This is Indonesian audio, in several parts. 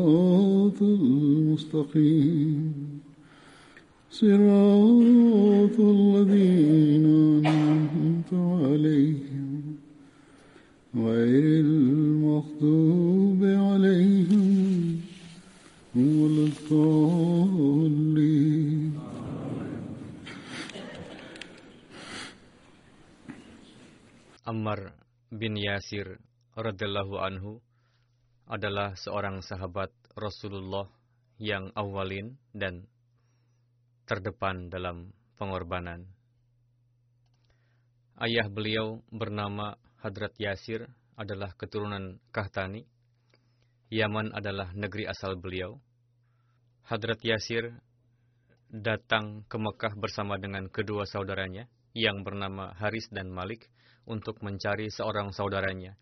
الصراط المستقيم صراط الذين أنعمت عليهم. غير المغضوب عليهم ولا الضالين. Ammar bin Yasir radhiyallahu anhu adalah seorang sahabat Rasulullah yang awalin dan terdepan dalam pengorbanan. Ayah beliau bernama Hadrat Yasir adalah keturunan Kahtani. Yaman adalah negeri asal beliau. Hadrat Yasir datang ke Mekah bersama dengan kedua saudaranya yang bernama Haris dan Malik untuk mencari seorang saudaranya.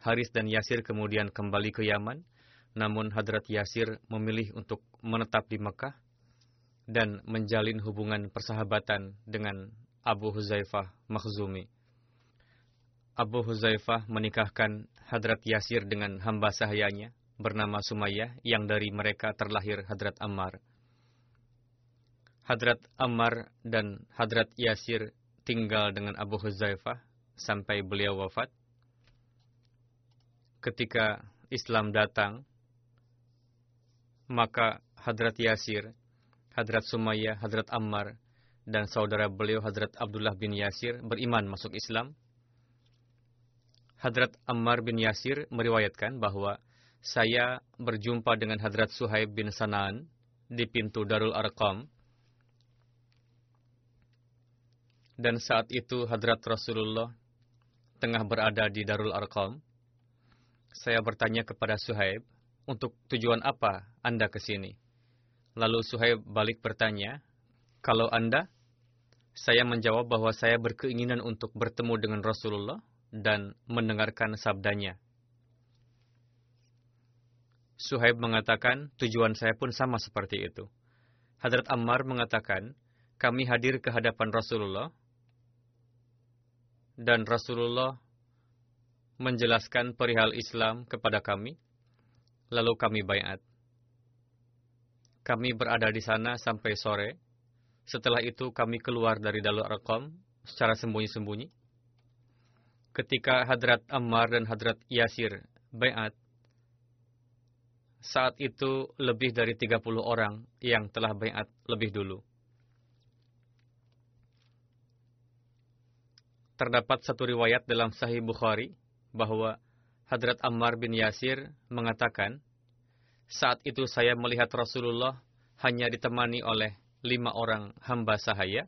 Haris dan Yasir kemudian kembali ke Yaman, namun Hadrat Yasir memilih untuk menetap di Mekah dan menjalin hubungan persahabatan dengan Abu Huzaifah Makhzumi. Abu Huzaifah menikahkan Hadrat Yasir dengan hamba sahayanya bernama Sumayyah yang dari mereka terlahir Hadrat Ammar. Hadrat Ammar dan Hadrat Yasir tinggal dengan Abu Huzaifah sampai beliau wafat. Ketika Islam datang, maka Hadrat Yasir, Hadrat Sumayyah, Hadrat Ammar, dan saudara beliau Hadrat Abdullah bin Yasir beriman masuk Islam. Hadrat Ammar bin Yasir meriwayatkan bahwa saya berjumpa dengan Hadrat Suhaib bin Sanaan di pintu Darul Arqam. Dan saat itu Hadrat Rasulullah tengah berada di Darul Arqam. Saya bertanya kepada Suhaib, untuk tujuan apa Anda ke sini? Lalu Suhaib balik bertanya, kalau Anda? Saya menjawab bahwa saya berkeinginan untuk bertemu dengan Rasulullah dan mendengarkan sabdanya. Suhaib mengatakan, tujuan saya pun sama seperti itu. Hadrat Ammar mengatakan, kami hadir ke hadapan Rasulullah, dan Rasulullah menjelaskan perihal Islam kepada kami, lalu kami bayat. Kami berada di sana sampai sore. Setelah itu kami keluar dari Dalul Arqam secara sembunyi-sembunyi. Ketika Hadrat Ammar dan Hadrat Yasir bayat, saat itu lebih dari 30 orang yang telah bayat lebih dulu. Terdapat satu riwayat dalam Sahih Bukhari bahwa Hadrat Ammar bin Yasir mengatakan, saat itu saya melihat Rasulullah hanya ditemani oleh lima orang hamba sahaya,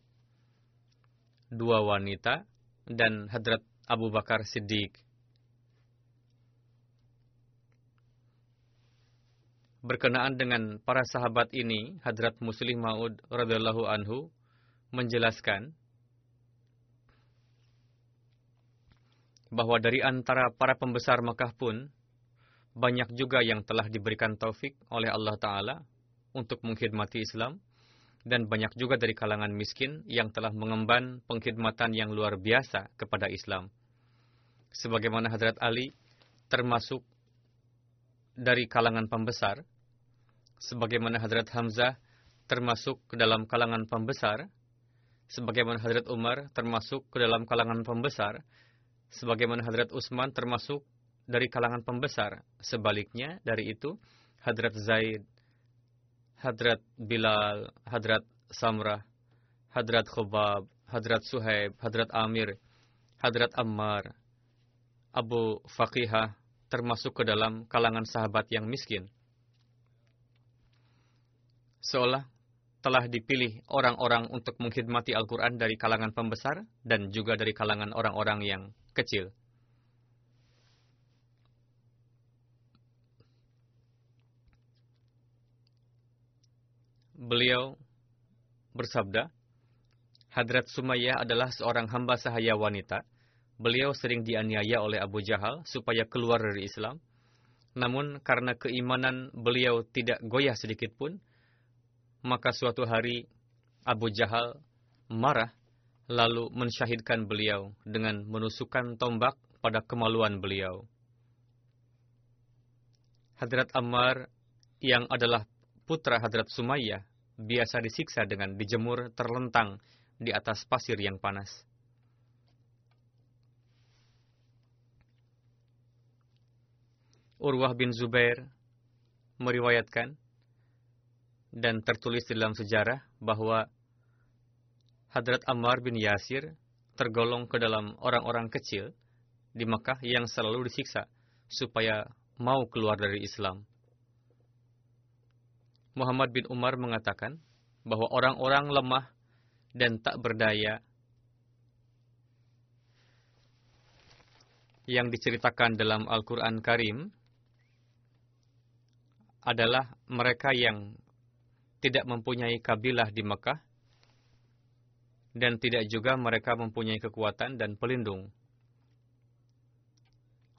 dua wanita, dan Hadrat Abu Bakar Siddiq. Berkenaan dengan para sahabat ini, Hadrat Muslim Maud radhiyallahu anhu menjelaskan bahwa dari antara para pembesar Mekah pun banyak juga yang telah diberikan taufik oleh Allah Ta'ala untuk mengkhidmati Islam Dan banyak juga dari kalangan miskin yang telah mengemban pengkhidmatan yang luar biasa kepada Islam. Sebagaimana Hadrat Ali termasuk dari kalangan pembesar, sebagaimana Hadrat Hamzah termasuk ke dalam kalangan pembesar, sebagaimana Hadrat Umar termasuk ke dalam kalangan pembesar, sebagaimana Hadrat Utsman termasuk dari kalangan pembesar. Sebaliknya dari itu, Hadrat Zaid, Hadrat Bilal, Hadrat Samrah, Hadrat Khubab, Hadrat Suhaib, Hadrat Amir, Hadrat Ammar, Abu Faqihah, termasuk ke dalam kalangan sahabat yang miskin seolah telah dipilih orang-orang untuk mengkhidmati Al-Quran dari kalangan pembesar dan juga dari kalangan orang-orang yang kecil. Beliau bersabda, Hadrat Sumayyah adalah seorang hamba sahaya wanita. Beliau sering dianiaya oleh Abu Jahal supaya keluar dari Islam. Namun karena keimanan beliau tidak goyah sedikit pun, maka suatu hari Abu Jahal marah lalu mensyahidkan beliau dengan menusukkan tombak pada kemaluan beliau. Hadrat Ammar yang adalah putra Hadrat Sumayyah biasa disiksa dengan dijemur terlentang di atas pasir yang panas. Urwah bin Zubair meriwayatkan dan tertulis di dalam sejarah bahwa Hadrat Ammar bin Yasir tergolong ke dalam orang-orang kecil di Makkah yang selalu disiksa supaya mau keluar dari Islam. Muhammad bin Umar mengatakan bahwa orang-orang lemah dan tak berdaya yang diceritakan dalam Al-Quran Karim adalah mereka yang tidak mempunyai kabilah di Mekah dan tidak juga mereka mempunyai kekuatan dan pelindung.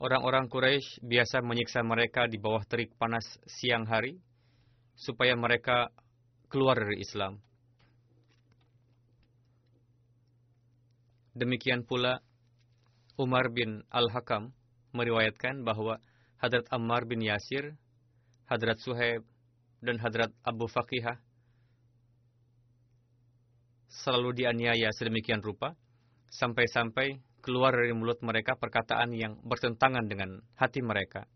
Orang-orang Quraisy biasa menyiksa mereka di bawah terik panas siang hari supaya mereka keluar dari Islam. Demikian pula Umar bin Al-Hakam meriwayatkan bahwa Hadrat Ammar bin Yasir, Hadrat Suhaib, dan Hadrat Abu Faqihah selalu dianiaya sedemikian rupa, sampai-sampai keluar dari mulut mereka perkataan yang bertentangan dengan hati mereka.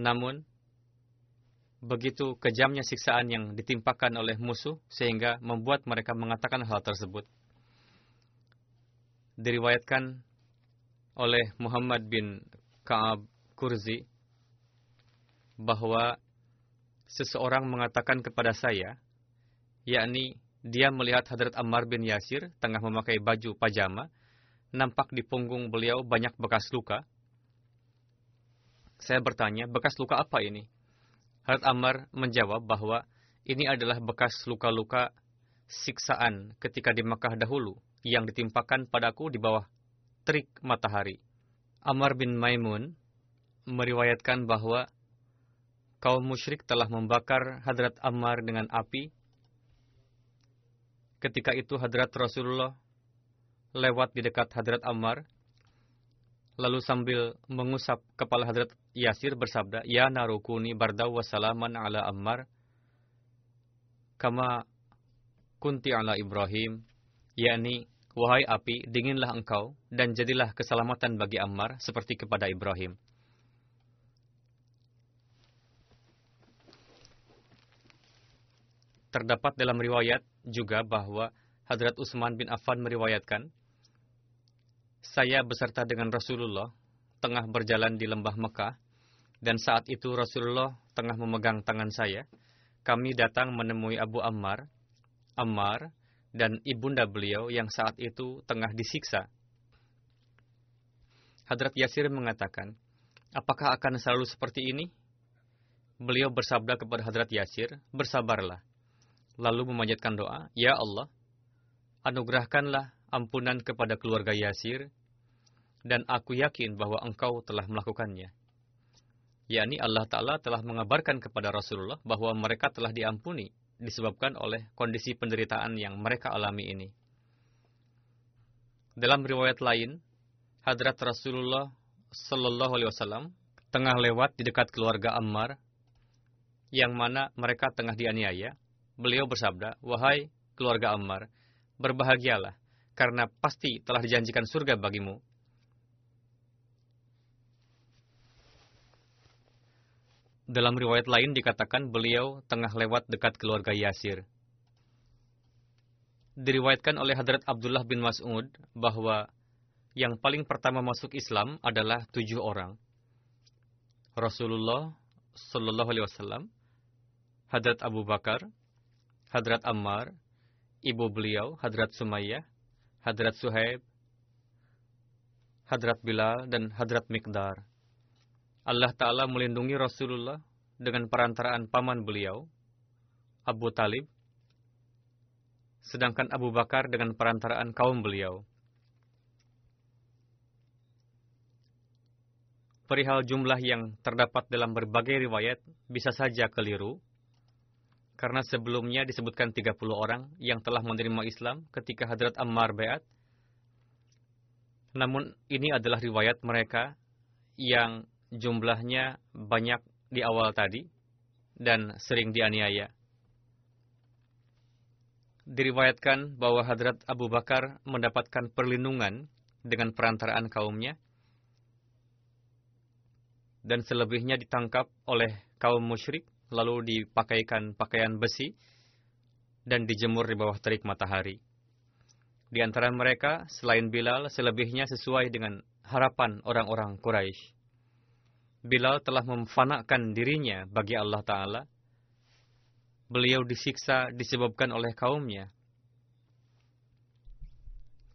Namun, begitu kejamnya siksaan yang ditimpakan oleh musuh sehingga membuat mereka mengatakan hal tersebut. Diriwayatkan oleh Muhammad bin Ka'ab Kurzi bahwa seseorang mengatakan kepada saya, yakni dia melihat Hadrat Ammar bin Yasir tengah memakai baju pajama, nampak di punggung beliau banyak bekas luka. Saya bertanya, bekas luka apa ini? Hadrat Ammar menjawab bahwa ini adalah bekas luka-luka siksaan ketika di Makkah dahulu yang ditimpakan padaku di bawah terik matahari. Ammar bin Maimun meriwayatkan bahwa kaum musyrik telah membakar Hadrat Ammar dengan api. Ketika itu Hadrat Rasulullah lewat di dekat Hadrat Ammar, lalu sambil mengusap kepala Hadrat Yasir bersabda, Ya narukuni bardaw wassalaman ala Ammar, kama kunti ala Ibrahim, yakni, wahai api, dinginlah engkau, dan jadilah keselamatan bagi Ammar seperti kepada Ibrahim. Terdapat dalam riwayat juga bahwa Hadrat Utsman bin Affan meriwayatkan, saya beserta dengan Rasulullah tengah berjalan di lembah Mekah, dan saat itu Rasulullah tengah memegang tangan saya. Kami datang menemui Abu Ammar, Ammar, dan ibunda beliau yang saat itu tengah disiksa. Hadrat Yasir mengatakan, apakah akan selalu seperti ini? Beliau bersabda kepada Hadrat Yasir, bersabarlah lalu memanjatkan doa, Ya Allah, anugerahkanlah ampunan kepada keluarga Yasir, dan aku yakin bahwa engkau telah melakukannya. yakni Allah Ta'ala telah mengabarkan kepada Rasulullah bahwa mereka telah diampuni disebabkan oleh kondisi penderitaan yang mereka alami ini. Dalam riwayat lain, Hadrat Rasulullah Sallallahu Alaihi Wasallam tengah lewat di dekat keluarga Ammar, yang mana mereka tengah dianiaya. Beliau bersabda, wahai keluarga Ammar, berbahagialah, karena pasti telah dijanjikan surga bagimu. Dalam riwayat lain dikatakan beliau tengah lewat dekat keluarga Yasir. Diriwayatkan oleh Hadrat Abdullah bin Mas'ud bahwa yang paling pertama masuk Islam adalah tujuh orang. Rasulullah Sallallahu Alaihi Wasallam, Hadrat Abu Bakar, Hadrat Ammar, ibu beliau Hadrat Sumayyah, Hadrat Suhaib, Hadrat Bilal, dan Hadrat Mikdar. Allah Ta'ala melindungi Rasulullah dengan perantaraan paman beliau, Abu Talib, sedangkan Abu Bakar dengan perantaraan kaum beliau. Perihal jumlah yang terdapat dalam berbagai riwayat bisa saja keliru, karena sebelumnya disebutkan 30 orang yang telah menerima Islam ketika Hadrat Ammar Bayat. Namun ini adalah riwayat mereka yang jumlahnya banyak di awal tadi dan sering dianiaya. Diriwayatkan bahwa Hadrat Abu Bakar mendapatkan perlindungan dengan perantaraan kaumnya dan selebihnya ditangkap oleh kaum musyrik lalu dipakaikan pakaian besi dan dijemur di bawah terik matahari. Di antara mereka, selain Bilal, selebihnya sesuai dengan harapan orang-orang Quraisy. Bilal telah memfanakan dirinya bagi Allah Ta'ala. Beliau disiksa disebabkan oleh kaumnya.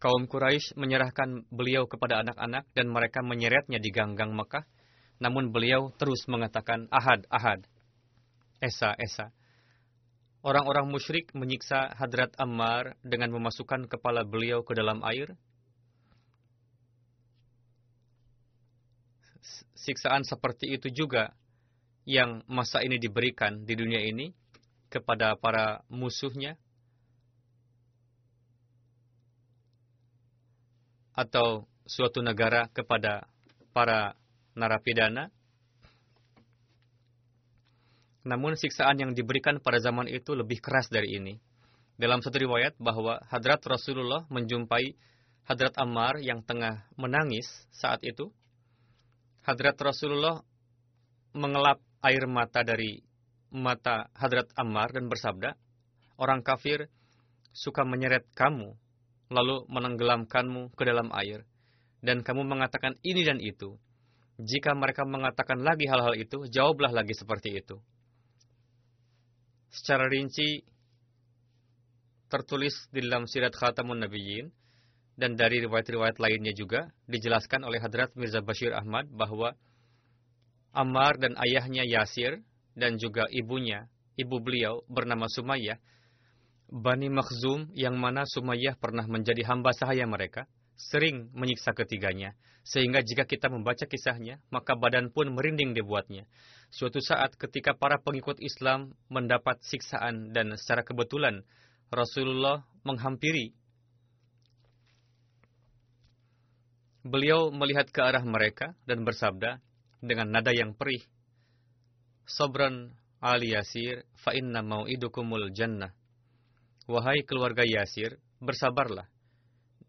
Kaum Quraisy menyerahkan beliau kepada anak-anak dan mereka menyeretnya di ganggang Mekah. Namun beliau terus mengatakan, Ahad, Ahad, Esa, Esa. Orang-orang musyrik menyiksa Hadrat Ammar dengan memasukkan kepala beliau ke dalam air siksaan seperti itu juga yang masa ini diberikan di dunia ini kepada para musuhnya atau suatu negara kepada para narapidana. Namun siksaan yang diberikan pada zaman itu lebih keras dari ini. Dalam satu riwayat bahwa Hadrat Rasulullah menjumpai Hadrat Ammar yang tengah menangis saat itu Hadrat Rasulullah mengelap air mata dari mata Hadrat Ammar dan bersabda, orang kafir suka menyeret kamu, lalu menenggelamkanmu ke dalam air, dan kamu mengatakan ini dan itu. Jika mereka mengatakan lagi hal-hal itu, jawablah lagi seperti itu. Secara rinci, tertulis di dalam sirat Khatamun Nabiyyin, dan dari riwayat-riwayat lainnya juga dijelaskan oleh Hadrat Mirza Bashir Ahmad bahwa Ammar dan ayahnya Yasir dan juga ibunya, ibu beliau bernama Sumayyah, Bani Makhzum yang mana Sumayyah pernah menjadi hamba sahaya mereka, sering menyiksa ketiganya, sehingga jika kita membaca kisahnya, maka badan pun merinding dibuatnya. Suatu saat ketika para pengikut Islam mendapat siksaan dan secara kebetulan Rasulullah menghampiri Beliau melihat ke arah mereka dan bersabda dengan nada yang perih, Sobran Ali Yasir, fa inna mau'idukumul jannah. Wahai keluarga Yasir, bersabarlah,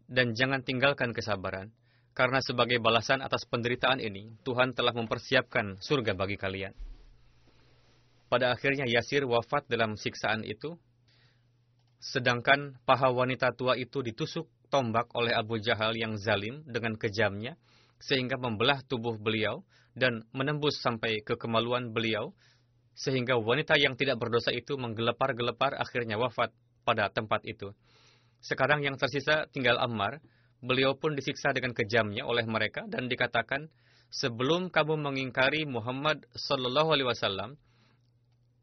dan jangan tinggalkan kesabaran, karena sebagai balasan atas penderitaan ini, Tuhan telah mempersiapkan surga bagi kalian. Pada akhirnya Yasir wafat dalam siksaan itu, sedangkan paha wanita tua itu ditusuk tombak oleh Abu Jahal yang zalim dengan kejamnya, sehingga membelah tubuh beliau dan menembus sampai ke kemaluan beliau, sehingga wanita yang tidak berdosa itu menggelepar-gelepar akhirnya wafat pada tempat itu. Sekarang yang tersisa tinggal Ammar, beliau pun disiksa dengan kejamnya oleh mereka dan dikatakan, sebelum kamu mengingkari Muhammad Sallallahu Alaihi Wasallam,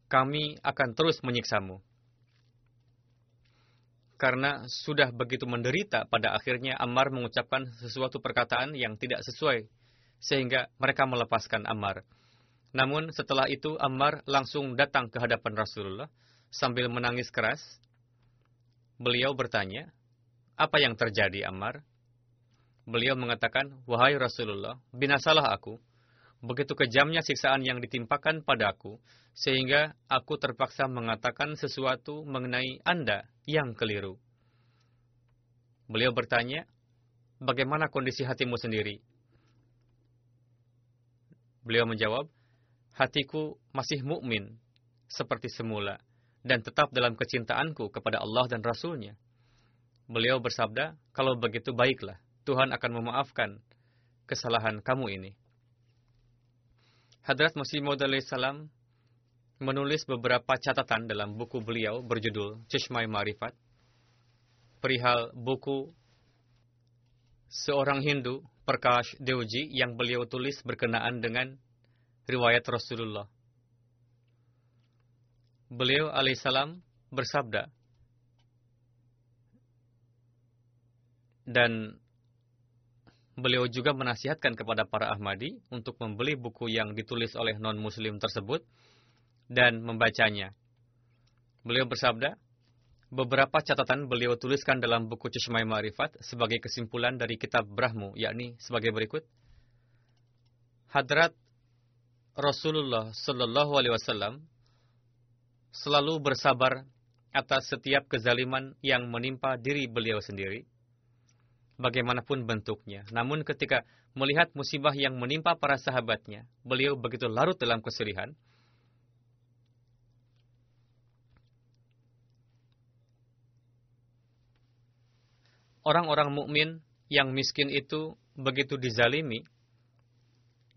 kami akan terus menyiksamu karena sudah begitu menderita pada akhirnya Ammar mengucapkan sesuatu perkataan yang tidak sesuai sehingga mereka melepaskan Ammar. Namun setelah itu Ammar langsung datang ke hadapan Rasulullah sambil menangis keras. Beliau bertanya, "Apa yang terjadi, Ammar?" Beliau mengatakan, "Wahai Rasulullah, binasalah aku. Begitu kejamnya siksaan yang ditimpakan padaku, sehingga aku terpaksa mengatakan sesuatu mengenai Anda yang keliru." Beliau bertanya, "Bagaimana kondisi hatimu sendiri?" Beliau menjawab, "Hatiku masih mukmin seperti semula dan tetap dalam kecintaanku kepada Allah dan Rasul-Nya." Beliau bersabda, "Kalau begitu baiklah, Tuhan akan memaafkan kesalahan kamu ini." Hadrat Masih Maud salam menulis beberapa catatan dalam buku beliau berjudul Cishmai Marifat perihal buku seorang Hindu Prakash Deuji yang beliau tulis berkenaan dengan riwayat Rasulullah. Beliau alaihissalam bersabda, dan beliau juga menasihatkan kepada para Ahmadi untuk membeli buku yang ditulis oleh non-muslim tersebut dan membacanya. Beliau bersabda, beberapa catatan beliau tuliskan dalam buku Cishmai Ma'rifat sebagai kesimpulan dari kitab Brahmu, yakni sebagai berikut. Hadrat Rasulullah Shallallahu Alaihi Wasallam selalu bersabar atas setiap kezaliman yang menimpa diri beliau sendiri bagaimanapun bentuknya. Namun ketika melihat musibah yang menimpa para sahabatnya, beliau begitu larut dalam kesedihan. Orang-orang mukmin yang miskin itu begitu dizalimi,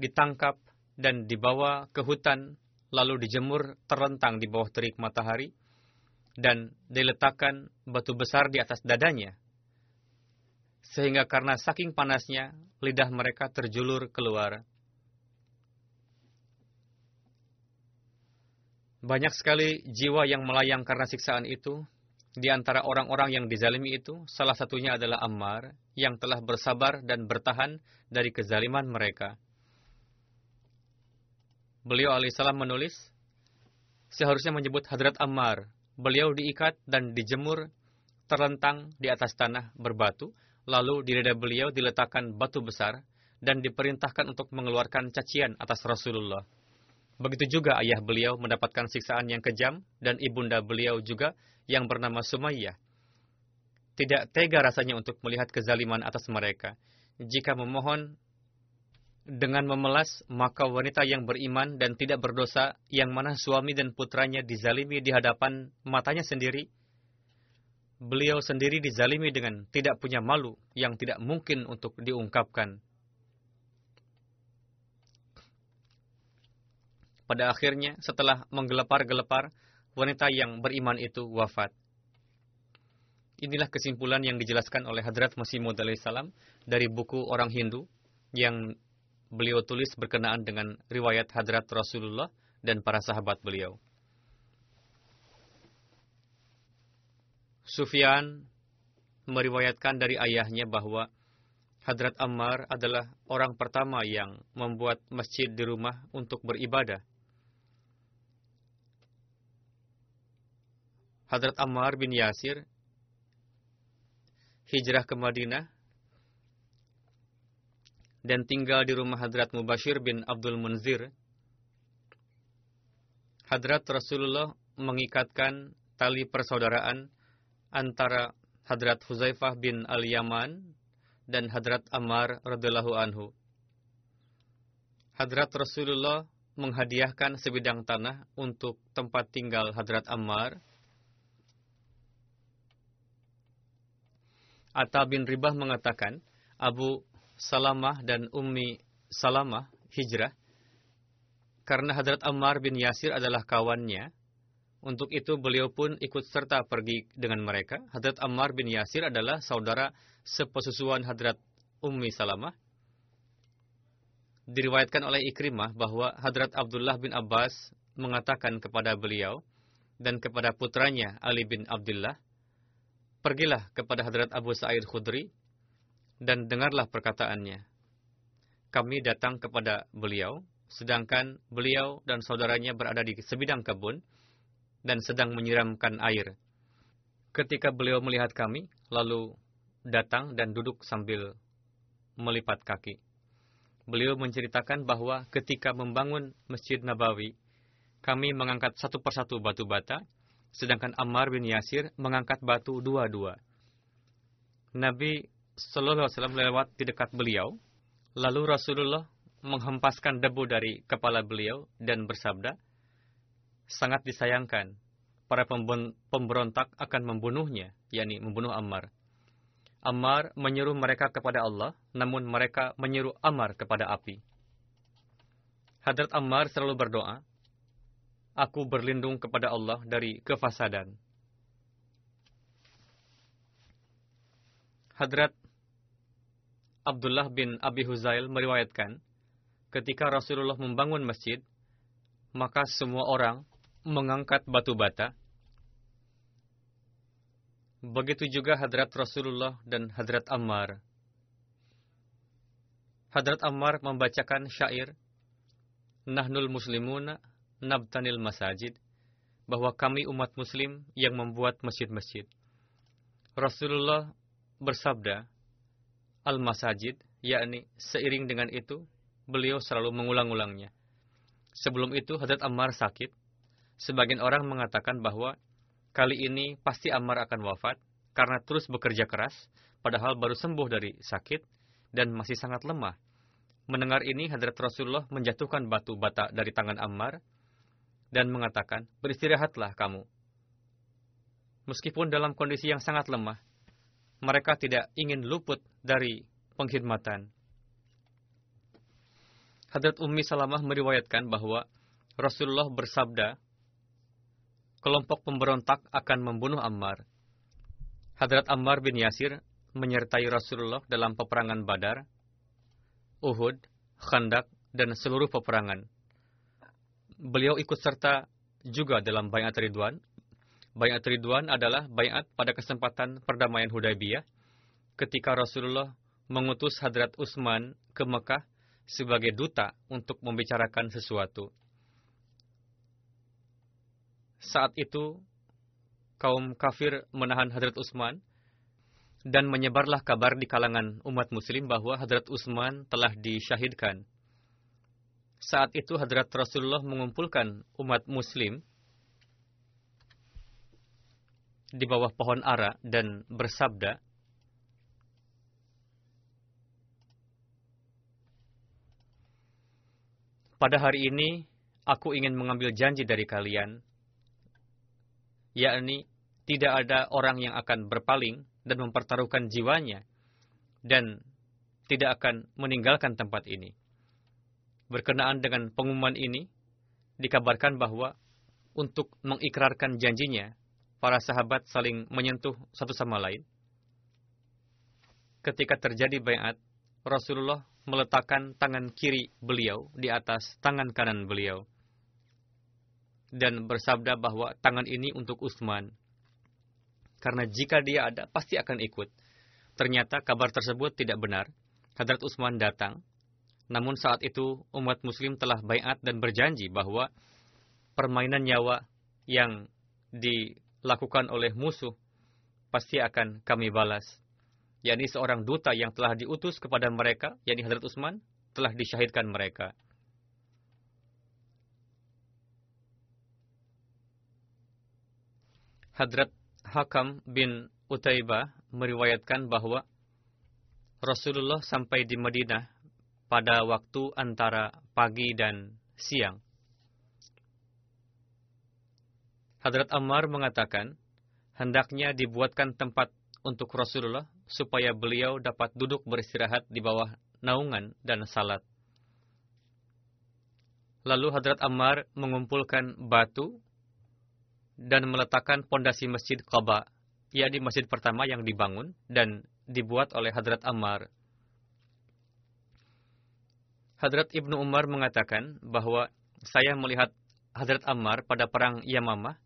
ditangkap dan dibawa ke hutan, lalu dijemur terlentang di bawah terik matahari, dan diletakkan batu besar di atas dadanya sehingga karena saking panasnya, lidah mereka terjulur keluar. Banyak sekali jiwa yang melayang karena siksaan itu. Di antara orang-orang yang dizalimi itu, salah satunya adalah Ammar, yang telah bersabar dan bertahan dari kezaliman mereka. Beliau alaihissalam menulis, seharusnya menyebut Hadrat Ammar. Beliau diikat dan dijemur terlentang di atas tanah berbatu, Lalu di dada beliau diletakkan batu besar dan diperintahkan untuk mengeluarkan cacian atas Rasulullah. Begitu juga ayah beliau mendapatkan siksaan yang kejam dan ibunda beliau juga yang bernama Sumayyah. Tidak tega rasanya untuk melihat kezaliman atas mereka. Jika memohon dengan memelas, maka wanita yang beriman dan tidak berdosa, yang mana suami dan putranya dizalimi di hadapan matanya sendiri, beliau sendiri dizalimi dengan tidak punya malu yang tidak mungkin untuk diungkapkan. Pada akhirnya, setelah menggelepar-gelepar, wanita yang beriman itu wafat. Inilah kesimpulan yang dijelaskan oleh Hadrat Masih Maud dari buku orang Hindu yang beliau tulis berkenaan dengan riwayat Hadrat Rasulullah dan para sahabat beliau. Sufyan meriwayatkan dari ayahnya bahwa Hadrat Ammar adalah orang pertama yang membuat masjid di rumah untuk beribadah. Hadrat Ammar bin Yasir hijrah ke Madinah dan tinggal di rumah Hadrat Mubashir bin Abdul Munzir. Hadrat Rasulullah mengikatkan tali persaudaraan antara Hadrat Huzaifah bin Al-Yaman dan Hadrat Ammar radhiyallahu anhu. Hadrat Rasulullah menghadiahkan sebidang tanah untuk tempat tinggal Hadrat Ammar. Atta bin Ribah mengatakan, Abu Salamah dan Ummi Salamah hijrah karena Hadrat Ammar bin Yasir adalah kawannya untuk itu beliau pun ikut serta pergi dengan mereka. Hadrat Ammar bin Yasir adalah saudara sepesusuan Hadrat Ummi Salamah. Diriwayatkan oleh Ikrimah bahwa Hadrat Abdullah bin Abbas mengatakan kepada beliau dan kepada putranya Ali bin Abdullah, Pergilah kepada Hadrat Abu Sa'id Khudri dan dengarlah perkataannya. Kami datang kepada beliau, sedangkan beliau dan saudaranya berada di sebidang kebun, dan sedang menyiramkan air. Ketika beliau melihat kami, lalu datang dan duduk sambil melipat kaki. Beliau menceritakan bahwa ketika membangun Masjid Nabawi, kami mengangkat satu persatu batu bata, sedangkan Ammar bin Yasir mengangkat batu dua-dua. Nabi Sallallahu Alaihi Wasallam lewat di dekat beliau, lalu Rasulullah menghempaskan debu dari kepala beliau dan bersabda, sangat disayangkan, para pemberontak akan membunuhnya, yakni membunuh Ammar. Ammar menyeru mereka kepada Allah, namun mereka menyeru Ammar kepada api. Hadrat Ammar selalu berdoa, Aku berlindung kepada Allah dari kefasadan. Hadrat Abdullah bin Abi Huzail meriwayatkan, ketika Rasulullah membangun masjid, maka semua orang mengangkat batu bata. Begitu juga Hadrat Rasulullah dan Hadrat Ammar. Hadrat Ammar membacakan syair Nahnul Muslimuna Nabtanil Masajid bahwa kami umat muslim yang membuat masjid-masjid. Rasulullah bersabda, Al-Masajid, yakni seiring dengan itu, beliau selalu mengulang-ulangnya. Sebelum itu Hadrat Ammar sakit. Sebagian orang mengatakan bahwa kali ini pasti Ammar akan wafat karena terus bekerja keras, padahal baru sembuh dari sakit dan masih sangat lemah. Mendengar ini, Hadrat Rasulullah menjatuhkan batu bata dari tangan Ammar dan mengatakan, beristirahatlah kamu. Meskipun dalam kondisi yang sangat lemah, mereka tidak ingin luput dari pengkhidmatan. Hadrat Ummi Salamah meriwayatkan bahwa Rasulullah bersabda, kelompok pemberontak akan membunuh Ammar. Hadrat Ammar bin Yasir menyertai Rasulullah dalam peperangan Badar, Uhud, Khandak, dan seluruh peperangan. Beliau ikut serta juga dalam Bayat Ridwan. Bayat Ridwan adalah bayat pada kesempatan perdamaian Hudaybiyah ketika Rasulullah mengutus Hadrat Utsman ke Mekah sebagai duta untuk membicarakan sesuatu. Saat itu, kaum kafir menahan Hadrat Utsman dan menyebarlah kabar di kalangan umat muslim bahwa Hadrat Utsman telah disyahidkan. Saat itu Hadrat Rasulullah mengumpulkan umat muslim di bawah pohon ara dan bersabda, Pada hari ini, aku ingin mengambil janji dari kalian, yakni tidak ada orang yang akan berpaling dan mempertaruhkan jiwanya, dan tidak akan meninggalkan tempat ini. Berkenaan dengan pengumuman ini, dikabarkan bahwa untuk mengikrarkan janjinya, para sahabat saling menyentuh satu sama lain. Ketika terjadi bayat, Rasulullah meletakkan tangan kiri beliau di atas tangan kanan beliau dan bersabda bahwa tangan ini untuk Utsman. Karena jika dia ada, pasti akan ikut. Ternyata kabar tersebut tidak benar. Hadrat Utsman datang. Namun saat itu umat muslim telah bayat dan berjanji bahwa permainan nyawa yang dilakukan oleh musuh pasti akan kami balas yakni seorang duta yang telah diutus kepada mereka, yakni Hadrat Utsman, telah disyahidkan mereka. Hadrat Hakam bin Utaibah meriwayatkan bahwa Rasulullah sampai di Madinah pada waktu antara pagi dan siang. Hadrat Ammar mengatakan, hendaknya dibuatkan tempat untuk Rasulullah supaya beliau dapat duduk beristirahat di bawah naungan dan salat. Lalu Hadrat Ammar mengumpulkan batu dan meletakkan pondasi masjid Qaba, yakni masjid pertama yang dibangun dan dibuat oleh Hadrat Ammar. Hadrat Ibnu Umar mengatakan bahwa saya melihat Hadrat Ammar pada perang Yamamah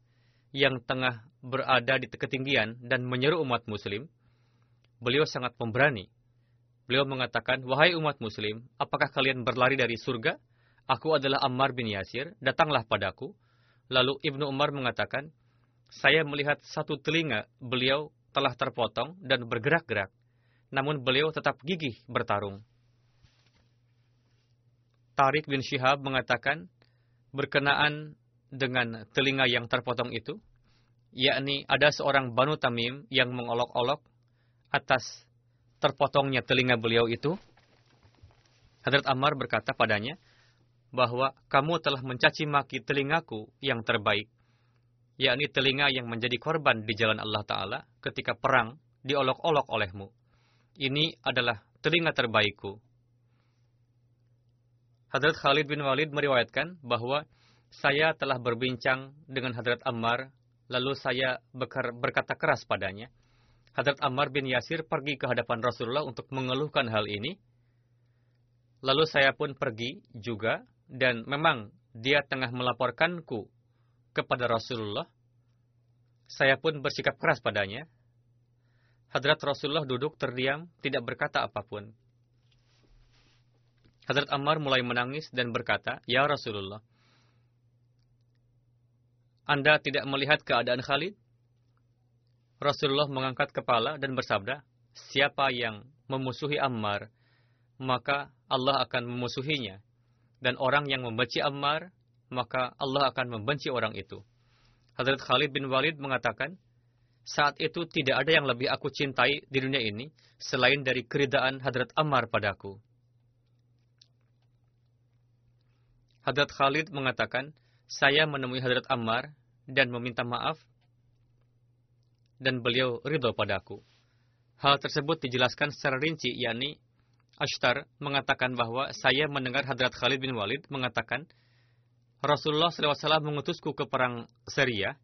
yang tengah berada di ketinggian dan menyeru umat muslim, beliau sangat pemberani. Beliau mengatakan, Wahai umat muslim, apakah kalian berlari dari surga? Aku adalah Ammar bin Yasir, datanglah padaku. Lalu Ibnu Umar mengatakan, saya melihat satu telinga beliau telah terpotong dan bergerak-gerak, namun beliau tetap gigih bertarung. Tarik bin Syihab mengatakan, berkenaan dengan telinga yang terpotong itu, yakni ada seorang Banu Tamim yang mengolok-olok atas terpotongnya telinga beliau itu. Hadrat Ammar berkata padanya bahwa kamu telah mencaci maki telingaku yang terbaik yakni telinga yang menjadi korban di jalan Allah Ta'ala ketika perang diolok-olok olehmu. Ini adalah telinga terbaikku. Hadrat Khalid bin Walid meriwayatkan bahwa saya telah berbincang dengan Hadrat Ammar, lalu saya berkata keras padanya. Hadrat Ammar bin Yasir pergi ke hadapan Rasulullah untuk mengeluhkan hal ini. Lalu saya pun pergi juga, dan memang dia tengah melaporkanku kepada Rasulullah, saya pun bersikap keras padanya. Hadrat Rasulullah duduk terdiam, tidak berkata apa pun. Hadrat Ammar mulai menangis dan berkata, Ya Rasulullah, Anda tidak melihat keadaan Khalid? Rasulullah mengangkat kepala dan bersabda, Siapa yang memusuhi Ammar, maka Allah akan memusuhinya. Dan orang yang membenci Ammar, maka Allah akan membenci orang itu. Hadrat Khalid bin Walid mengatakan, saat itu tidak ada yang lebih aku cintai di dunia ini selain dari keridaan Hadrat Ammar padaku. Hadrat Khalid mengatakan, saya menemui Hadrat Ammar dan meminta maaf dan beliau ridho padaku. Hal tersebut dijelaskan secara rinci, yakni Ashtar mengatakan bahwa saya mendengar Hadrat Khalid bin Walid mengatakan, Rasulullah SAW mengutusku ke perang Syria.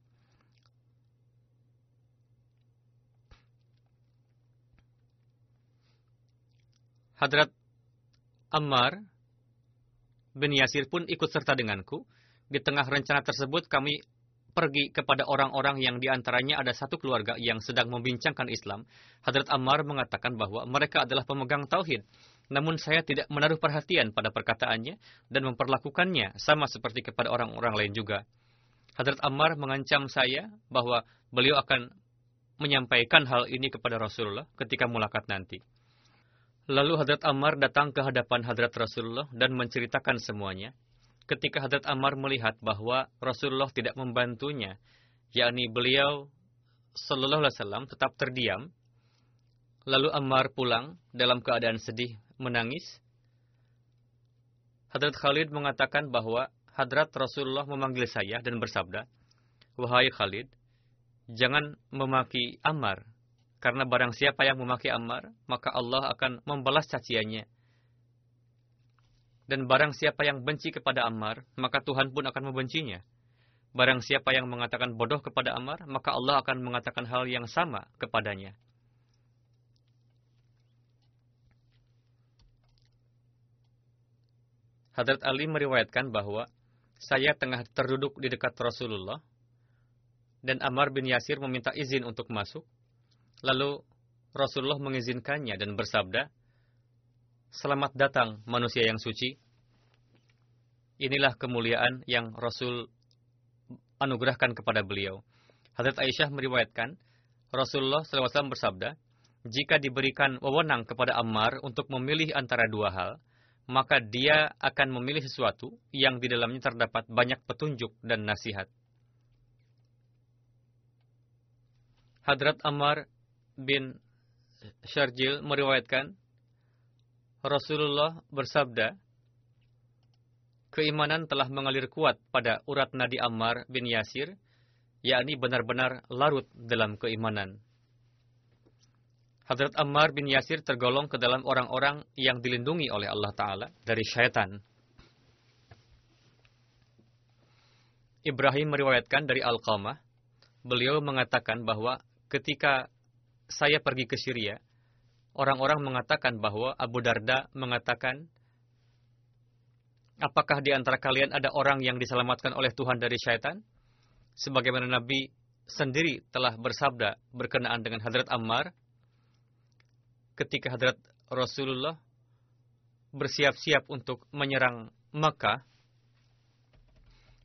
Hadrat Ammar bin Yasir pun ikut serta denganku. Di tengah rencana tersebut kami pergi kepada orang-orang yang di antaranya ada satu keluarga yang sedang membincangkan Islam. Hadrat Ammar mengatakan bahwa mereka adalah pemegang tauhid namun saya tidak menaruh perhatian pada perkataannya dan memperlakukannya sama seperti kepada orang-orang lain juga. Hadrat Ammar mengancam saya bahwa beliau akan menyampaikan hal ini kepada Rasulullah ketika mulakat nanti. Lalu Hadrat Ammar datang ke hadapan Hadrat Rasulullah dan menceritakan semuanya. Ketika Hadrat Ammar melihat bahwa Rasulullah tidak membantunya, yakni beliau Sallallahu Alaihi Wasallam tetap terdiam, lalu Ammar pulang dalam keadaan sedih menangis, Hadrat Khalid mengatakan bahwa Hadrat Rasulullah memanggil saya dan bersabda, Wahai Khalid, jangan memaki Ammar, karena barang siapa yang memaki Ammar, maka Allah akan membalas caciannya. Dan barang siapa yang benci kepada Ammar, maka Tuhan pun akan membencinya. Barang siapa yang mengatakan bodoh kepada Ammar, maka Allah akan mengatakan hal yang sama kepadanya. Hadrat Ali meriwayatkan bahwa saya tengah terduduk di dekat Rasulullah dan Ammar bin Yasir meminta izin untuk masuk. Lalu Rasulullah mengizinkannya dan bersabda, Selamat datang manusia yang suci. Inilah kemuliaan yang Rasul anugerahkan kepada beliau. Hadrat Aisyah meriwayatkan, Rasulullah SAW bersabda, jika diberikan wewenang kepada Ammar untuk memilih antara dua hal, maka dia akan memilih sesuatu yang di dalamnya terdapat banyak petunjuk dan nasihat. Hadrat Ammar bin Syarjil meriwayatkan, Rasulullah bersabda, keimanan telah mengalir kuat pada urat nadi Ammar bin Yasir, yakni benar-benar larut dalam keimanan. Hadrat Ammar bin Yasir tergolong ke dalam orang-orang yang dilindungi oleh Allah Ta'ala dari syaitan. Ibrahim meriwayatkan dari Al-Qamah, beliau mengatakan bahwa ketika saya pergi ke Syria, orang-orang mengatakan bahwa Abu Darda mengatakan, apakah di antara kalian ada orang yang diselamatkan oleh Tuhan dari syaitan? Sebagaimana Nabi sendiri telah bersabda berkenaan dengan Hadrat Ammar, ketika Hadrat Rasulullah bersiap-siap untuk menyerang Makkah,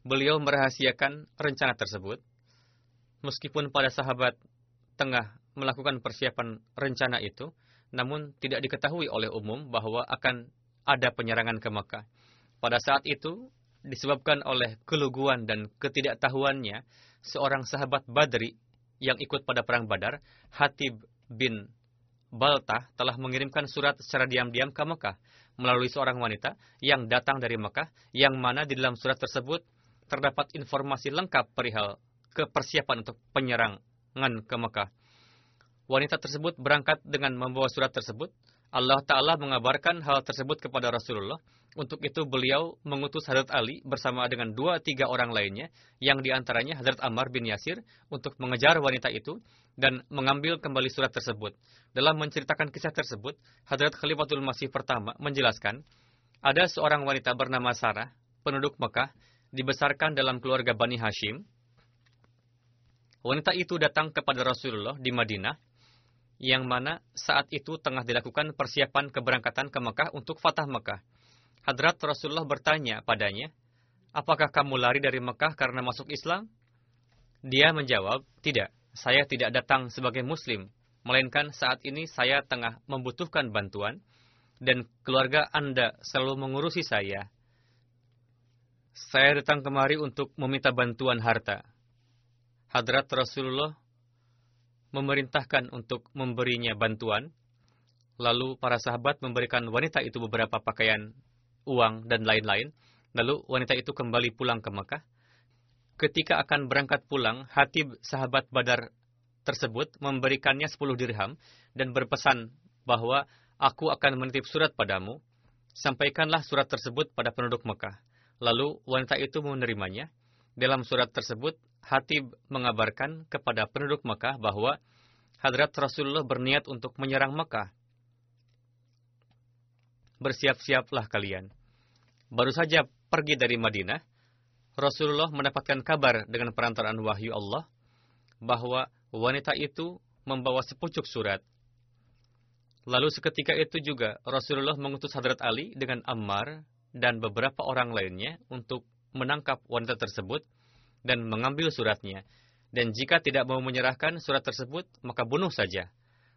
beliau merahasiakan rencana tersebut. Meskipun pada sahabat tengah melakukan persiapan rencana itu, namun tidak diketahui oleh umum bahwa akan ada penyerangan ke Mekah. Pada saat itu, disebabkan oleh keluguan dan ketidaktahuannya, seorang sahabat Badri yang ikut pada perang Badar, Hatib bin Baltah telah mengirimkan surat secara diam-diam ke Mekah melalui seorang wanita yang datang dari Mekah, yang mana di dalam surat tersebut terdapat informasi lengkap perihal kepersiapan untuk penyerangan ke Mekah. Wanita tersebut berangkat dengan membawa surat tersebut. Allah Ta'ala mengabarkan hal tersebut kepada Rasulullah. Untuk itu beliau mengutus Hadrat Ali bersama dengan dua tiga orang lainnya, yang di antaranya Hadrat Ammar bin Yasir, untuk mengejar wanita itu dan mengambil kembali surat tersebut. Dalam menceritakan kisah tersebut, Hadrat Khalifatul Masih pertama menjelaskan, ada seorang wanita bernama Sarah, penduduk Mekah, dibesarkan dalam keluarga Bani Hashim. Wanita itu datang kepada Rasulullah di Madinah yang mana saat itu tengah dilakukan persiapan keberangkatan ke Mekah untuk Fatah Mekah. Hadrat Rasulullah bertanya padanya, apakah kamu lari dari Mekah karena masuk Islam? Dia menjawab, tidak, saya tidak datang sebagai Muslim, melainkan saat ini saya tengah membutuhkan bantuan, dan keluarga Anda selalu mengurusi saya. Saya datang kemari untuk meminta bantuan harta. Hadrat Rasulullah memerintahkan untuk memberinya bantuan. Lalu para sahabat memberikan wanita itu beberapa pakaian, uang, dan lain-lain. Lalu wanita itu kembali pulang ke Mekah. Ketika akan berangkat pulang, hatib sahabat Badar tersebut memberikannya 10 dirham dan berpesan bahwa aku akan menitip surat padamu. Sampaikanlah surat tersebut pada penduduk Mekah. Lalu wanita itu menerimanya. Dalam surat tersebut, Hatib mengabarkan kepada penduduk Mekah bahwa Hadrat Rasulullah berniat untuk menyerang Mekah. Bersiap-siaplah kalian. Baru saja pergi dari Madinah, Rasulullah mendapatkan kabar dengan perantaraan wahyu Allah bahwa wanita itu membawa sepucuk surat. Lalu seketika itu juga Rasulullah mengutus Hadrat Ali dengan Ammar dan beberapa orang lainnya untuk menangkap wanita tersebut dan mengambil suratnya. Dan jika tidak mau menyerahkan surat tersebut, maka bunuh saja.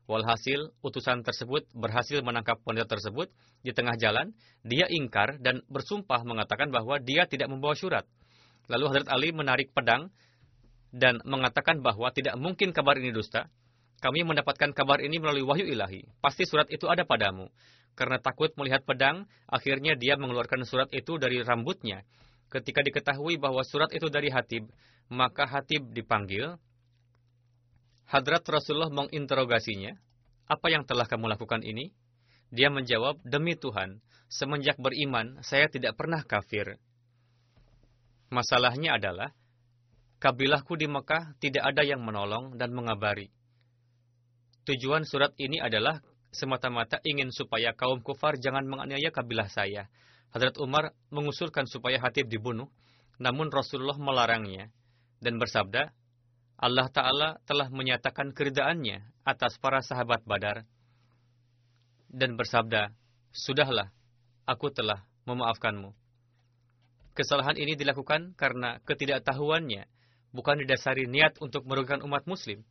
Walhasil, utusan tersebut berhasil menangkap wanita tersebut di tengah jalan. Dia ingkar dan bersumpah mengatakan bahwa dia tidak membawa surat. Lalu Hadrat Ali menarik pedang dan mengatakan bahwa tidak mungkin kabar ini dusta. Kami mendapatkan kabar ini melalui wahyu ilahi. Pasti surat itu ada padamu. Karena takut melihat pedang, akhirnya dia mengeluarkan surat itu dari rambutnya Ketika diketahui bahwa surat itu dari Hatib, maka Hatib dipanggil. Hadrat Rasulullah menginterogasinya, apa yang telah kamu lakukan ini? Dia menjawab, demi Tuhan, semenjak beriman, saya tidak pernah kafir. Masalahnya adalah, kabilahku di Mekah tidak ada yang menolong dan mengabari. Tujuan surat ini adalah semata-mata ingin supaya kaum kufar jangan menganiaya kabilah saya, Hadrat Umar mengusulkan supaya Hatib dibunuh, namun Rasulullah melarangnya dan bersabda, Allah Ta'ala telah menyatakan keridaannya atas para sahabat badar dan bersabda, Sudahlah, aku telah memaafkanmu. Kesalahan ini dilakukan karena ketidaktahuannya, bukan didasari niat untuk merugikan umat muslim.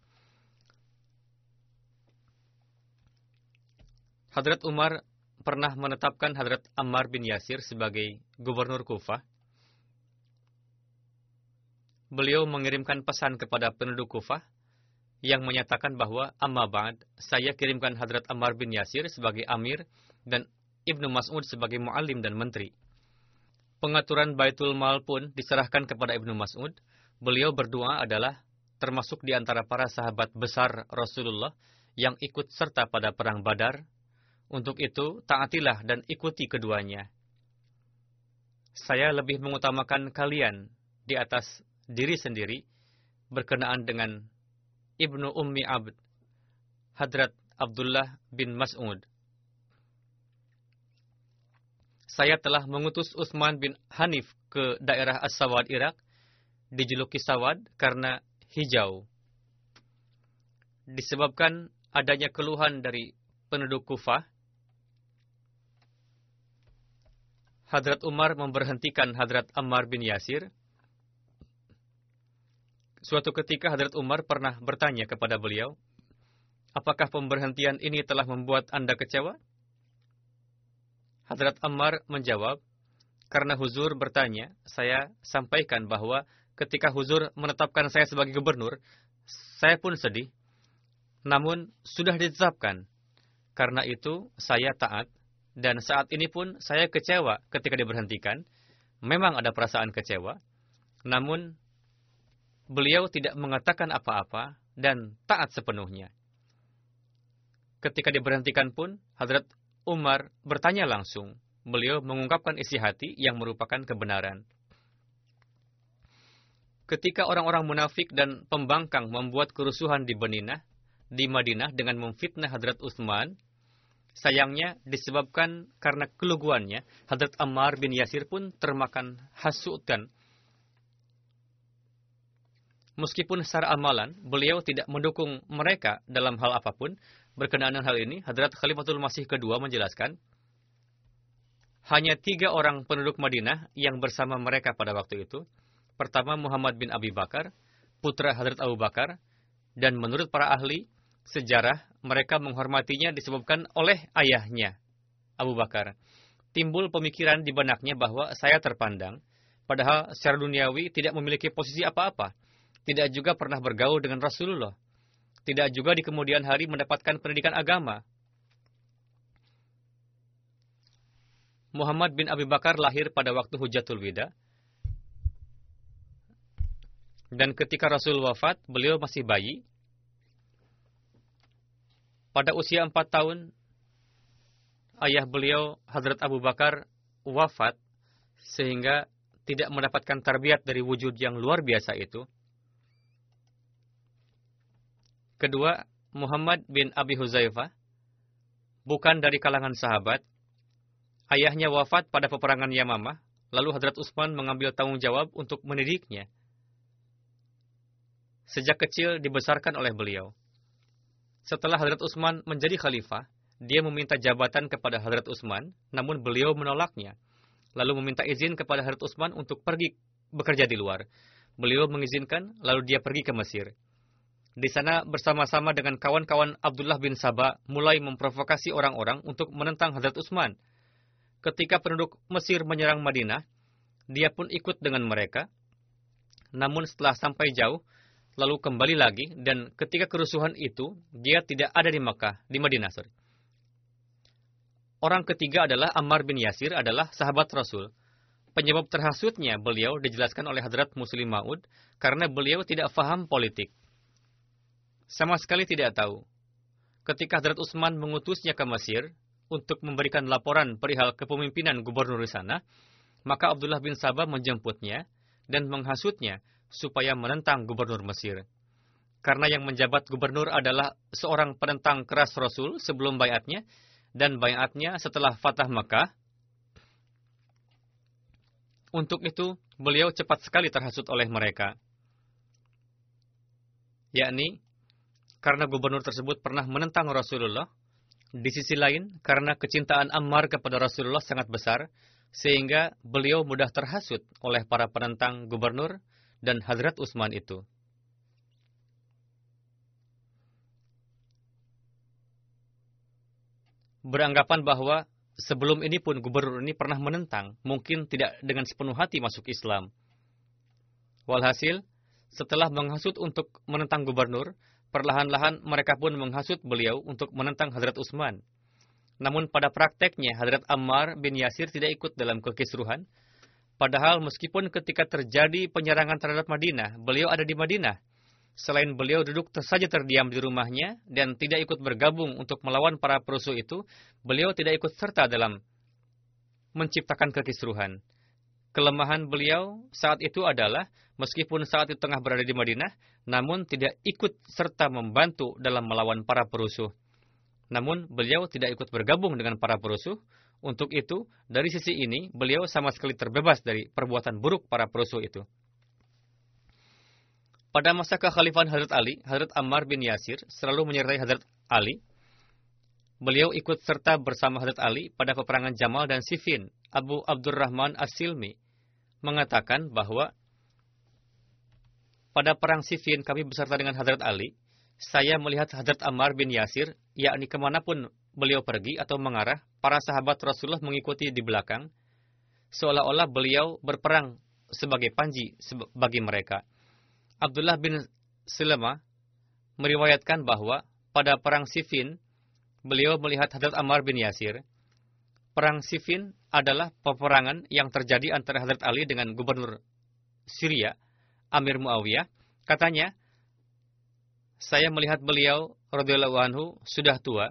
Hadrat Umar pernah menetapkan Hadrat Ammar bin Yasir sebagai gubernur Kufah. Beliau mengirimkan pesan kepada penduduk Kufah yang menyatakan bahwa amma ba'd, saya kirimkan Hadrat Ammar bin Yasir sebagai amir dan Ibnu Mas'ud sebagai muallim dan menteri. Pengaturan Baitul Mal pun diserahkan kepada Ibnu Mas'ud. Beliau berdua adalah termasuk di antara para sahabat besar Rasulullah yang ikut serta pada perang Badar untuk itu, taatilah dan ikuti keduanya. Saya lebih mengutamakan kalian di atas diri sendiri berkenaan dengan Ibnu Ummi Abd, Hadrat Abdullah bin Mas'ud. Saya telah mengutus Utsman bin Hanif ke daerah As-Sawad, Irak, dijuluki Sawad karena hijau. Disebabkan adanya keluhan dari penduduk Kufah, Hadrat Umar memberhentikan Hadrat Ammar bin Yasir Suatu ketika Hadrat Umar pernah bertanya kepada beliau, apakah pemberhentian ini telah membuat Anda kecewa? Hadrat Ammar menjawab, karena Huzur bertanya, saya sampaikan bahwa ketika Huzur menetapkan saya sebagai gubernur, saya pun sedih. Namun, sudah ditetapkan. Karena itu, saya taat. Dan saat ini pun saya kecewa ketika diberhentikan. Memang ada perasaan kecewa. Namun, beliau tidak mengatakan apa-apa dan taat sepenuhnya. Ketika diberhentikan pun, Hadrat Umar bertanya langsung. Beliau mengungkapkan isi hati yang merupakan kebenaran. Ketika orang-orang munafik dan pembangkang membuat kerusuhan di Beninah, di Madinah dengan memfitnah Hadrat Utsman, sayangnya disebabkan karena keluguannya, Hadrat Ammar bin Yasir pun termakan hasutan Meskipun secara amalan, beliau tidak mendukung mereka dalam hal apa pun, berkenaan dengan hal ini, Hadrat Khalifatul Masih kedua menjelaskan, hanya tiga orang penduduk Madinah yang bersama mereka pada waktu itu. Pertama Muhammad bin Abi Bakar, putra Hadrat Abu Bakar, dan menurut para ahli sejarah, mereka menghormatinya disebabkan oleh ayahnya, Abu Bakar. Timbul pemikiran di benaknya bahwa saya terpandang, padahal secara duniawi tidak memiliki posisi apa-apa tidak juga pernah bergaul dengan Rasulullah, tidak juga di kemudian hari mendapatkan pendidikan agama. Muhammad bin Abi Bakar lahir pada waktu Hujatul Wida. Dan ketika Rasul wafat, beliau masih bayi. Pada usia empat tahun, ayah beliau, Hadrat Abu Bakar, wafat, sehingga tidak mendapatkan tarbiyat dari wujud yang luar biasa itu. Kedua, Muhammad bin Abi Huzaifah, bukan dari kalangan sahabat. Ayahnya wafat pada peperangan Yamamah, lalu Hadrat Utsman mengambil tanggung jawab untuk mendidiknya. Sejak kecil dibesarkan oleh beliau. Setelah Hadrat Utsman menjadi khalifah, dia meminta jabatan kepada Hadrat Utsman, namun beliau menolaknya. Lalu meminta izin kepada Hadrat Utsman untuk pergi bekerja di luar. Beliau mengizinkan, lalu dia pergi ke Mesir. Di sana bersama-sama dengan kawan-kawan Abdullah bin Sabah mulai memprovokasi orang-orang untuk menentang Hazrat Utsman. Ketika penduduk Mesir menyerang Madinah, dia pun ikut dengan mereka. Namun setelah sampai jauh, lalu kembali lagi dan ketika kerusuhan itu, dia tidak ada di Makkah, di Madinah. Sorry. Orang ketiga adalah Ammar bin Yasir adalah sahabat Rasul. Penyebab terhasutnya beliau dijelaskan oleh Hadrat Muslim Ma'ud karena beliau tidak faham politik sama sekali tidak tahu. Ketika Hadrat Utsman mengutusnya ke Mesir untuk memberikan laporan perihal kepemimpinan gubernur di sana, maka Abdullah bin Sabah menjemputnya dan menghasutnya supaya menentang gubernur Mesir. Karena yang menjabat gubernur adalah seorang penentang keras Rasul sebelum bayatnya, dan bayatnya setelah Fatah Mekah. Untuk itu, beliau cepat sekali terhasut oleh mereka. Yakni, karena gubernur tersebut pernah menentang Rasulullah. Di sisi lain, karena kecintaan Ammar kepada Rasulullah sangat besar, sehingga beliau mudah terhasut oleh para penentang gubernur dan Hadrat Utsman itu. Beranggapan bahwa sebelum ini pun gubernur ini pernah menentang, mungkin tidak dengan sepenuh hati masuk Islam. Walhasil, setelah menghasut untuk menentang gubernur, Perlahan-lahan mereka pun menghasut beliau untuk menentang Hadrat Utsman. Namun pada prakteknya Hadrat Ammar bin Yasir tidak ikut dalam kekisruhan. Padahal meskipun ketika terjadi penyerangan terhadap Madinah, beliau ada di Madinah. Selain beliau duduk saja terdiam di rumahnya dan tidak ikut bergabung untuk melawan para perusuh itu, beliau tidak ikut serta dalam menciptakan kekisruhan. Kelemahan beliau saat itu adalah meskipun saat itu tengah berada di Madinah, namun tidak ikut serta membantu dalam melawan para perusuh. Namun beliau tidak ikut bergabung dengan para perusuh. Untuk itu, dari sisi ini, beliau sama sekali terbebas dari perbuatan buruk para perusuh itu. Pada masa kekhalifahan Hadrat Ali, Hadrat Ammar bin Yasir selalu menyertai Hadrat Ali. Beliau ikut serta bersama Hadrat Ali pada peperangan Jamal dan Siffin. Abu Abdurrahman As-Silmi mengatakan bahwa pada perang Siffin kami beserta dengan Hadrat Ali, saya melihat Hadrat Ammar bin Yasir, yakni ke mana pun beliau pergi atau mengarah, para sahabat Rasulullah mengikuti di belakang, seolah-olah beliau berperang sebagai panji bagi mereka. Abdullah bin Sulama meriwayatkan bahwa pada perang Siffin, beliau melihat Hadrat Ammar bin Yasir. Perang Siffin adalah peperangan yang terjadi antara Hadrat Ali dengan gubernur Syria, Amir Muawiyah. Katanya, saya melihat beliau radhiyallahu anhu sudah tua.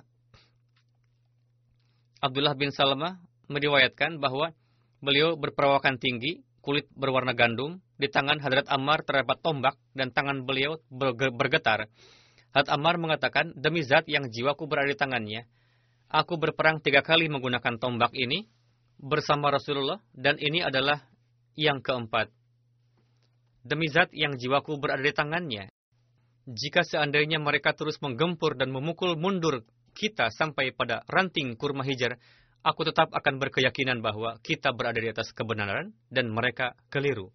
Abdullah bin Salamah meriwayatkan bahwa beliau berperawakan tinggi, kulit berwarna gandum, di tangan Hadrat Ammar terdapat tombak dan tangan beliau bergetar. Hadrat Ammar mengatakan, demi zat yang jiwaku berada di tangannya, aku berperang tiga kali menggunakan tombak ini bersama Rasulullah dan ini adalah yang keempat. Demi zat yang jiwaku berada di tangannya, jika seandainya mereka terus menggempur dan memukul mundur kita sampai pada ranting kurma hijar, aku tetap akan berkeyakinan bahwa kita berada di atas kebenaran dan mereka keliru.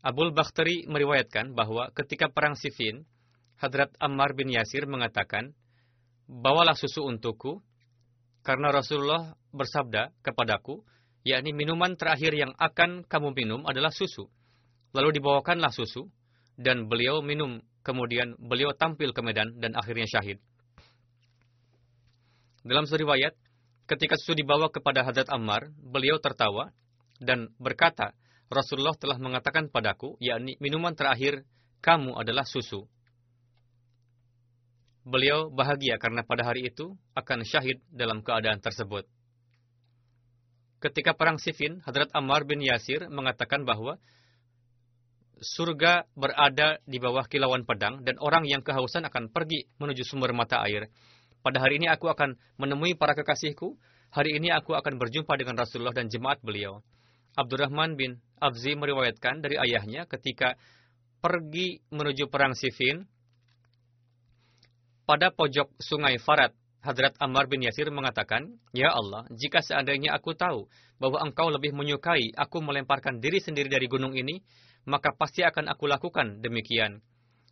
Abul Bakhtari meriwayatkan bahwa ketika perang Siffin, Hadrat Ammar bin Yasir mengatakan, Bawalah susu untukku, karena Rasulullah bersabda kepadaku, yakni minuman terakhir yang akan kamu minum adalah susu. Lalu dibawakanlah susu, dan beliau minum, kemudian beliau tampil ke medan dan akhirnya syahid. Dalam riwayat, ketika susu dibawa kepada Hadrat Ammar, beliau tertawa dan berkata, Rasulullah telah mengatakan padaku, yakni minuman terakhir kamu adalah susu. Beliau bahagia karena pada hari itu akan syahid dalam keadaan tersebut. Ketika perang Siffin, Hadrat Ammar bin Yasir mengatakan bahwa surga berada di bawah kilauan pedang dan orang yang kehausan akan pergi menuju sumber mata air. Pada hari ini aku akan menemui para kekasihku. Hari ini aku akan berjumpa dengan Rasulullah dan jemaat beliau. Abdurrahman bin Abzi meriwayatkan dari ayahnya ketika pergi menuju perang Siffin, pada pojok sungai Farat, Hadrat Ammar bin Yasir mengatakan, Ya Allah, jika seandainya aku tahu bahwa engkau lebih menyukai aku melemparkan diri sendiri dari gunung ini, maka pasti akan aku lakukan demikian.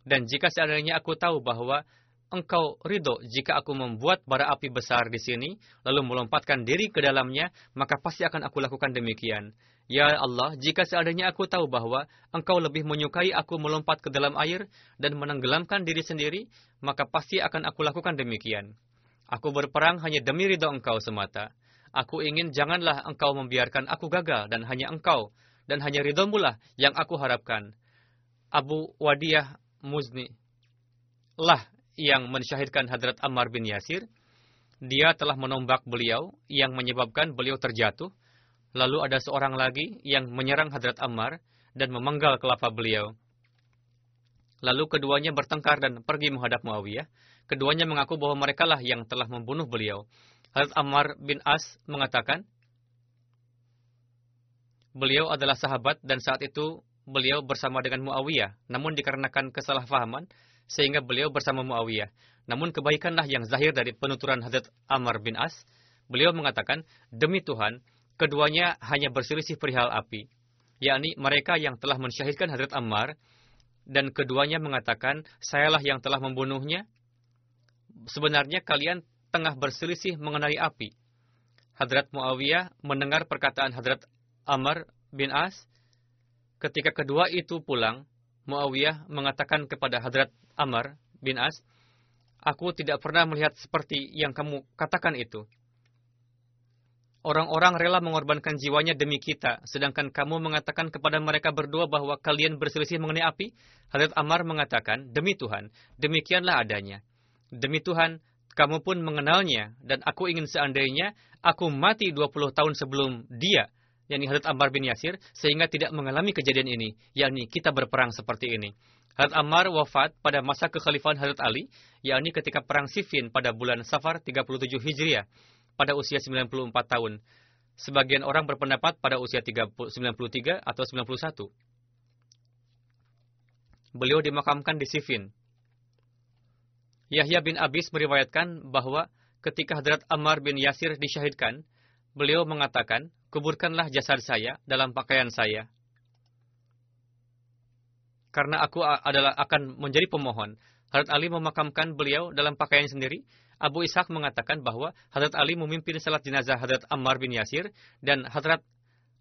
Dan jika seandainya aku tahu bahwa engkau ridho jika aku membuat bara api besar di sini, lalu melompatkan diri ke dalamnya, maka pasti akan aku lakukan demikian. Ya Allah, jika seandainya aku tahu bahwa Engkau lebih menyukai aku melompat ke dalam air dan menenggelamkan diri sendiri, maka pasti akan aku lakukan demikian. Aku berperang hanya demi ridho Engkau semata. Aku ingin janganlah Engkau membiarkan aku gagal dan hanya Engkau dan hanya ridhomu lah yang aku harapkan. Abu Wadiyah Muzni lah yang mensyahidkan Hadrat Ammar bin Yasir. Dia telah menombak beliau yang menyebabkan beliau terjatuh Lalu ada seorang lagi yang menyerang Hadrat Ammar dan memenggal kelapa beliau. Lalu keduanya bertengkar dan pergi menghadap Muawiyah. Keduanya mengaku bahwa mereka lah yang telah membunuh beliau. Hadrat Ammar bin As mengatakan, beliau adalah sahabat dan saat itu beliau bersama dengan Muawiyah. Namun dikarenakan kesalahpahaman, sehingga beliau bersama Muawiyah. Namun kebaikanlah yang zahir dari penuturan Hadrat Ammar bin As. Beliau mengatakan, demi Tuhan, keduanya hanya berselisih perihal api, yakni mereka yang telah mensyahidkan Hadrat Ammar, dan keduanya mengatakan, sayalah yang telah membunuhnya. Sebenarnya kalian tengah berselisih mengenai api. Hadrat Muawiyah mendengar perkataan Hadrat Ammar bin As. Ketika kedua itu pulang, Muawiyah mengatakan kepada Hadrat Ammar bin As, Aku tidak pernah melihat seperti yang kamu katakan itu. Orang-orang rela mengorbankan jiwanya demi kita, sedangkan kamu mengatakan kepada mereka berdua bahwa kalian berselisih mengenai api. Hadrat Ammar mengatakan, demi Tuhan, demikianlah adanya. Demi Tuhan, kamu pun mengenalnya, dan aku ingin seandainya aku mati 20 tahun sebelum dia, yakni Hadrat Ammar bin Yasir, sehingga tidak mengalami kejadian ini, yakni kita berperang seperti ini. Hadrat Ammar wafat pada masa kekhalifahan Hadrat Ali, yakni ketika perang Siffin pada bulan Safar 37 Hijriah pada usia 94 tahun. Sebagian orang berpendapat pada usia 93 atau 91. Beliau dimakamkan di Sifin. Yahya bin Abis meriwayatkan bahwa ketika Hadrat Ammar bin Yasir disyahidkan, beliau mengatakan, kuburkanlah jasad saya dalam pakaian saya. karena aku adalah akan menjadi pemohon. Hadrat Ali memakamkan beliau dalam pakaian sendiri. Abu Ishaq mengatakan bahwa Hadrat Ali memimpin salat jenazah Hadrat Ammar bin Yasir dan Hadrat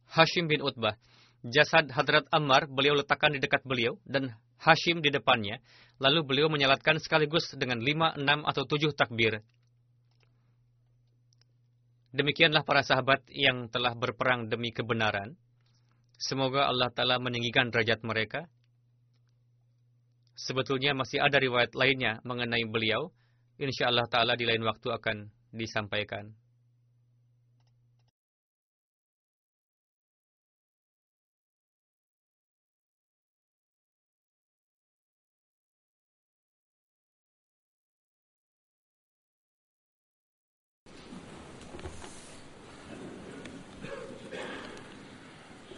Hashim bin Utbah. Jasad Hadrat Ammar beliau letakkan di dekat beliau dan Hashim di depannya. Lalu beliau menyalatkan sekaligus dengan lima, enam, atau tujuh takbir. Demikianlah para sahabat yang telah berperang demi kebenaran. Semoga Allah Ta'ala meninggikan derajat mereka. Sebetulnya masih ada riwayat lainnya mengenai beliau. Insya Allah Ta'ala di lain waktu akan disampaikan.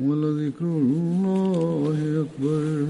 ولذكر الله أكبر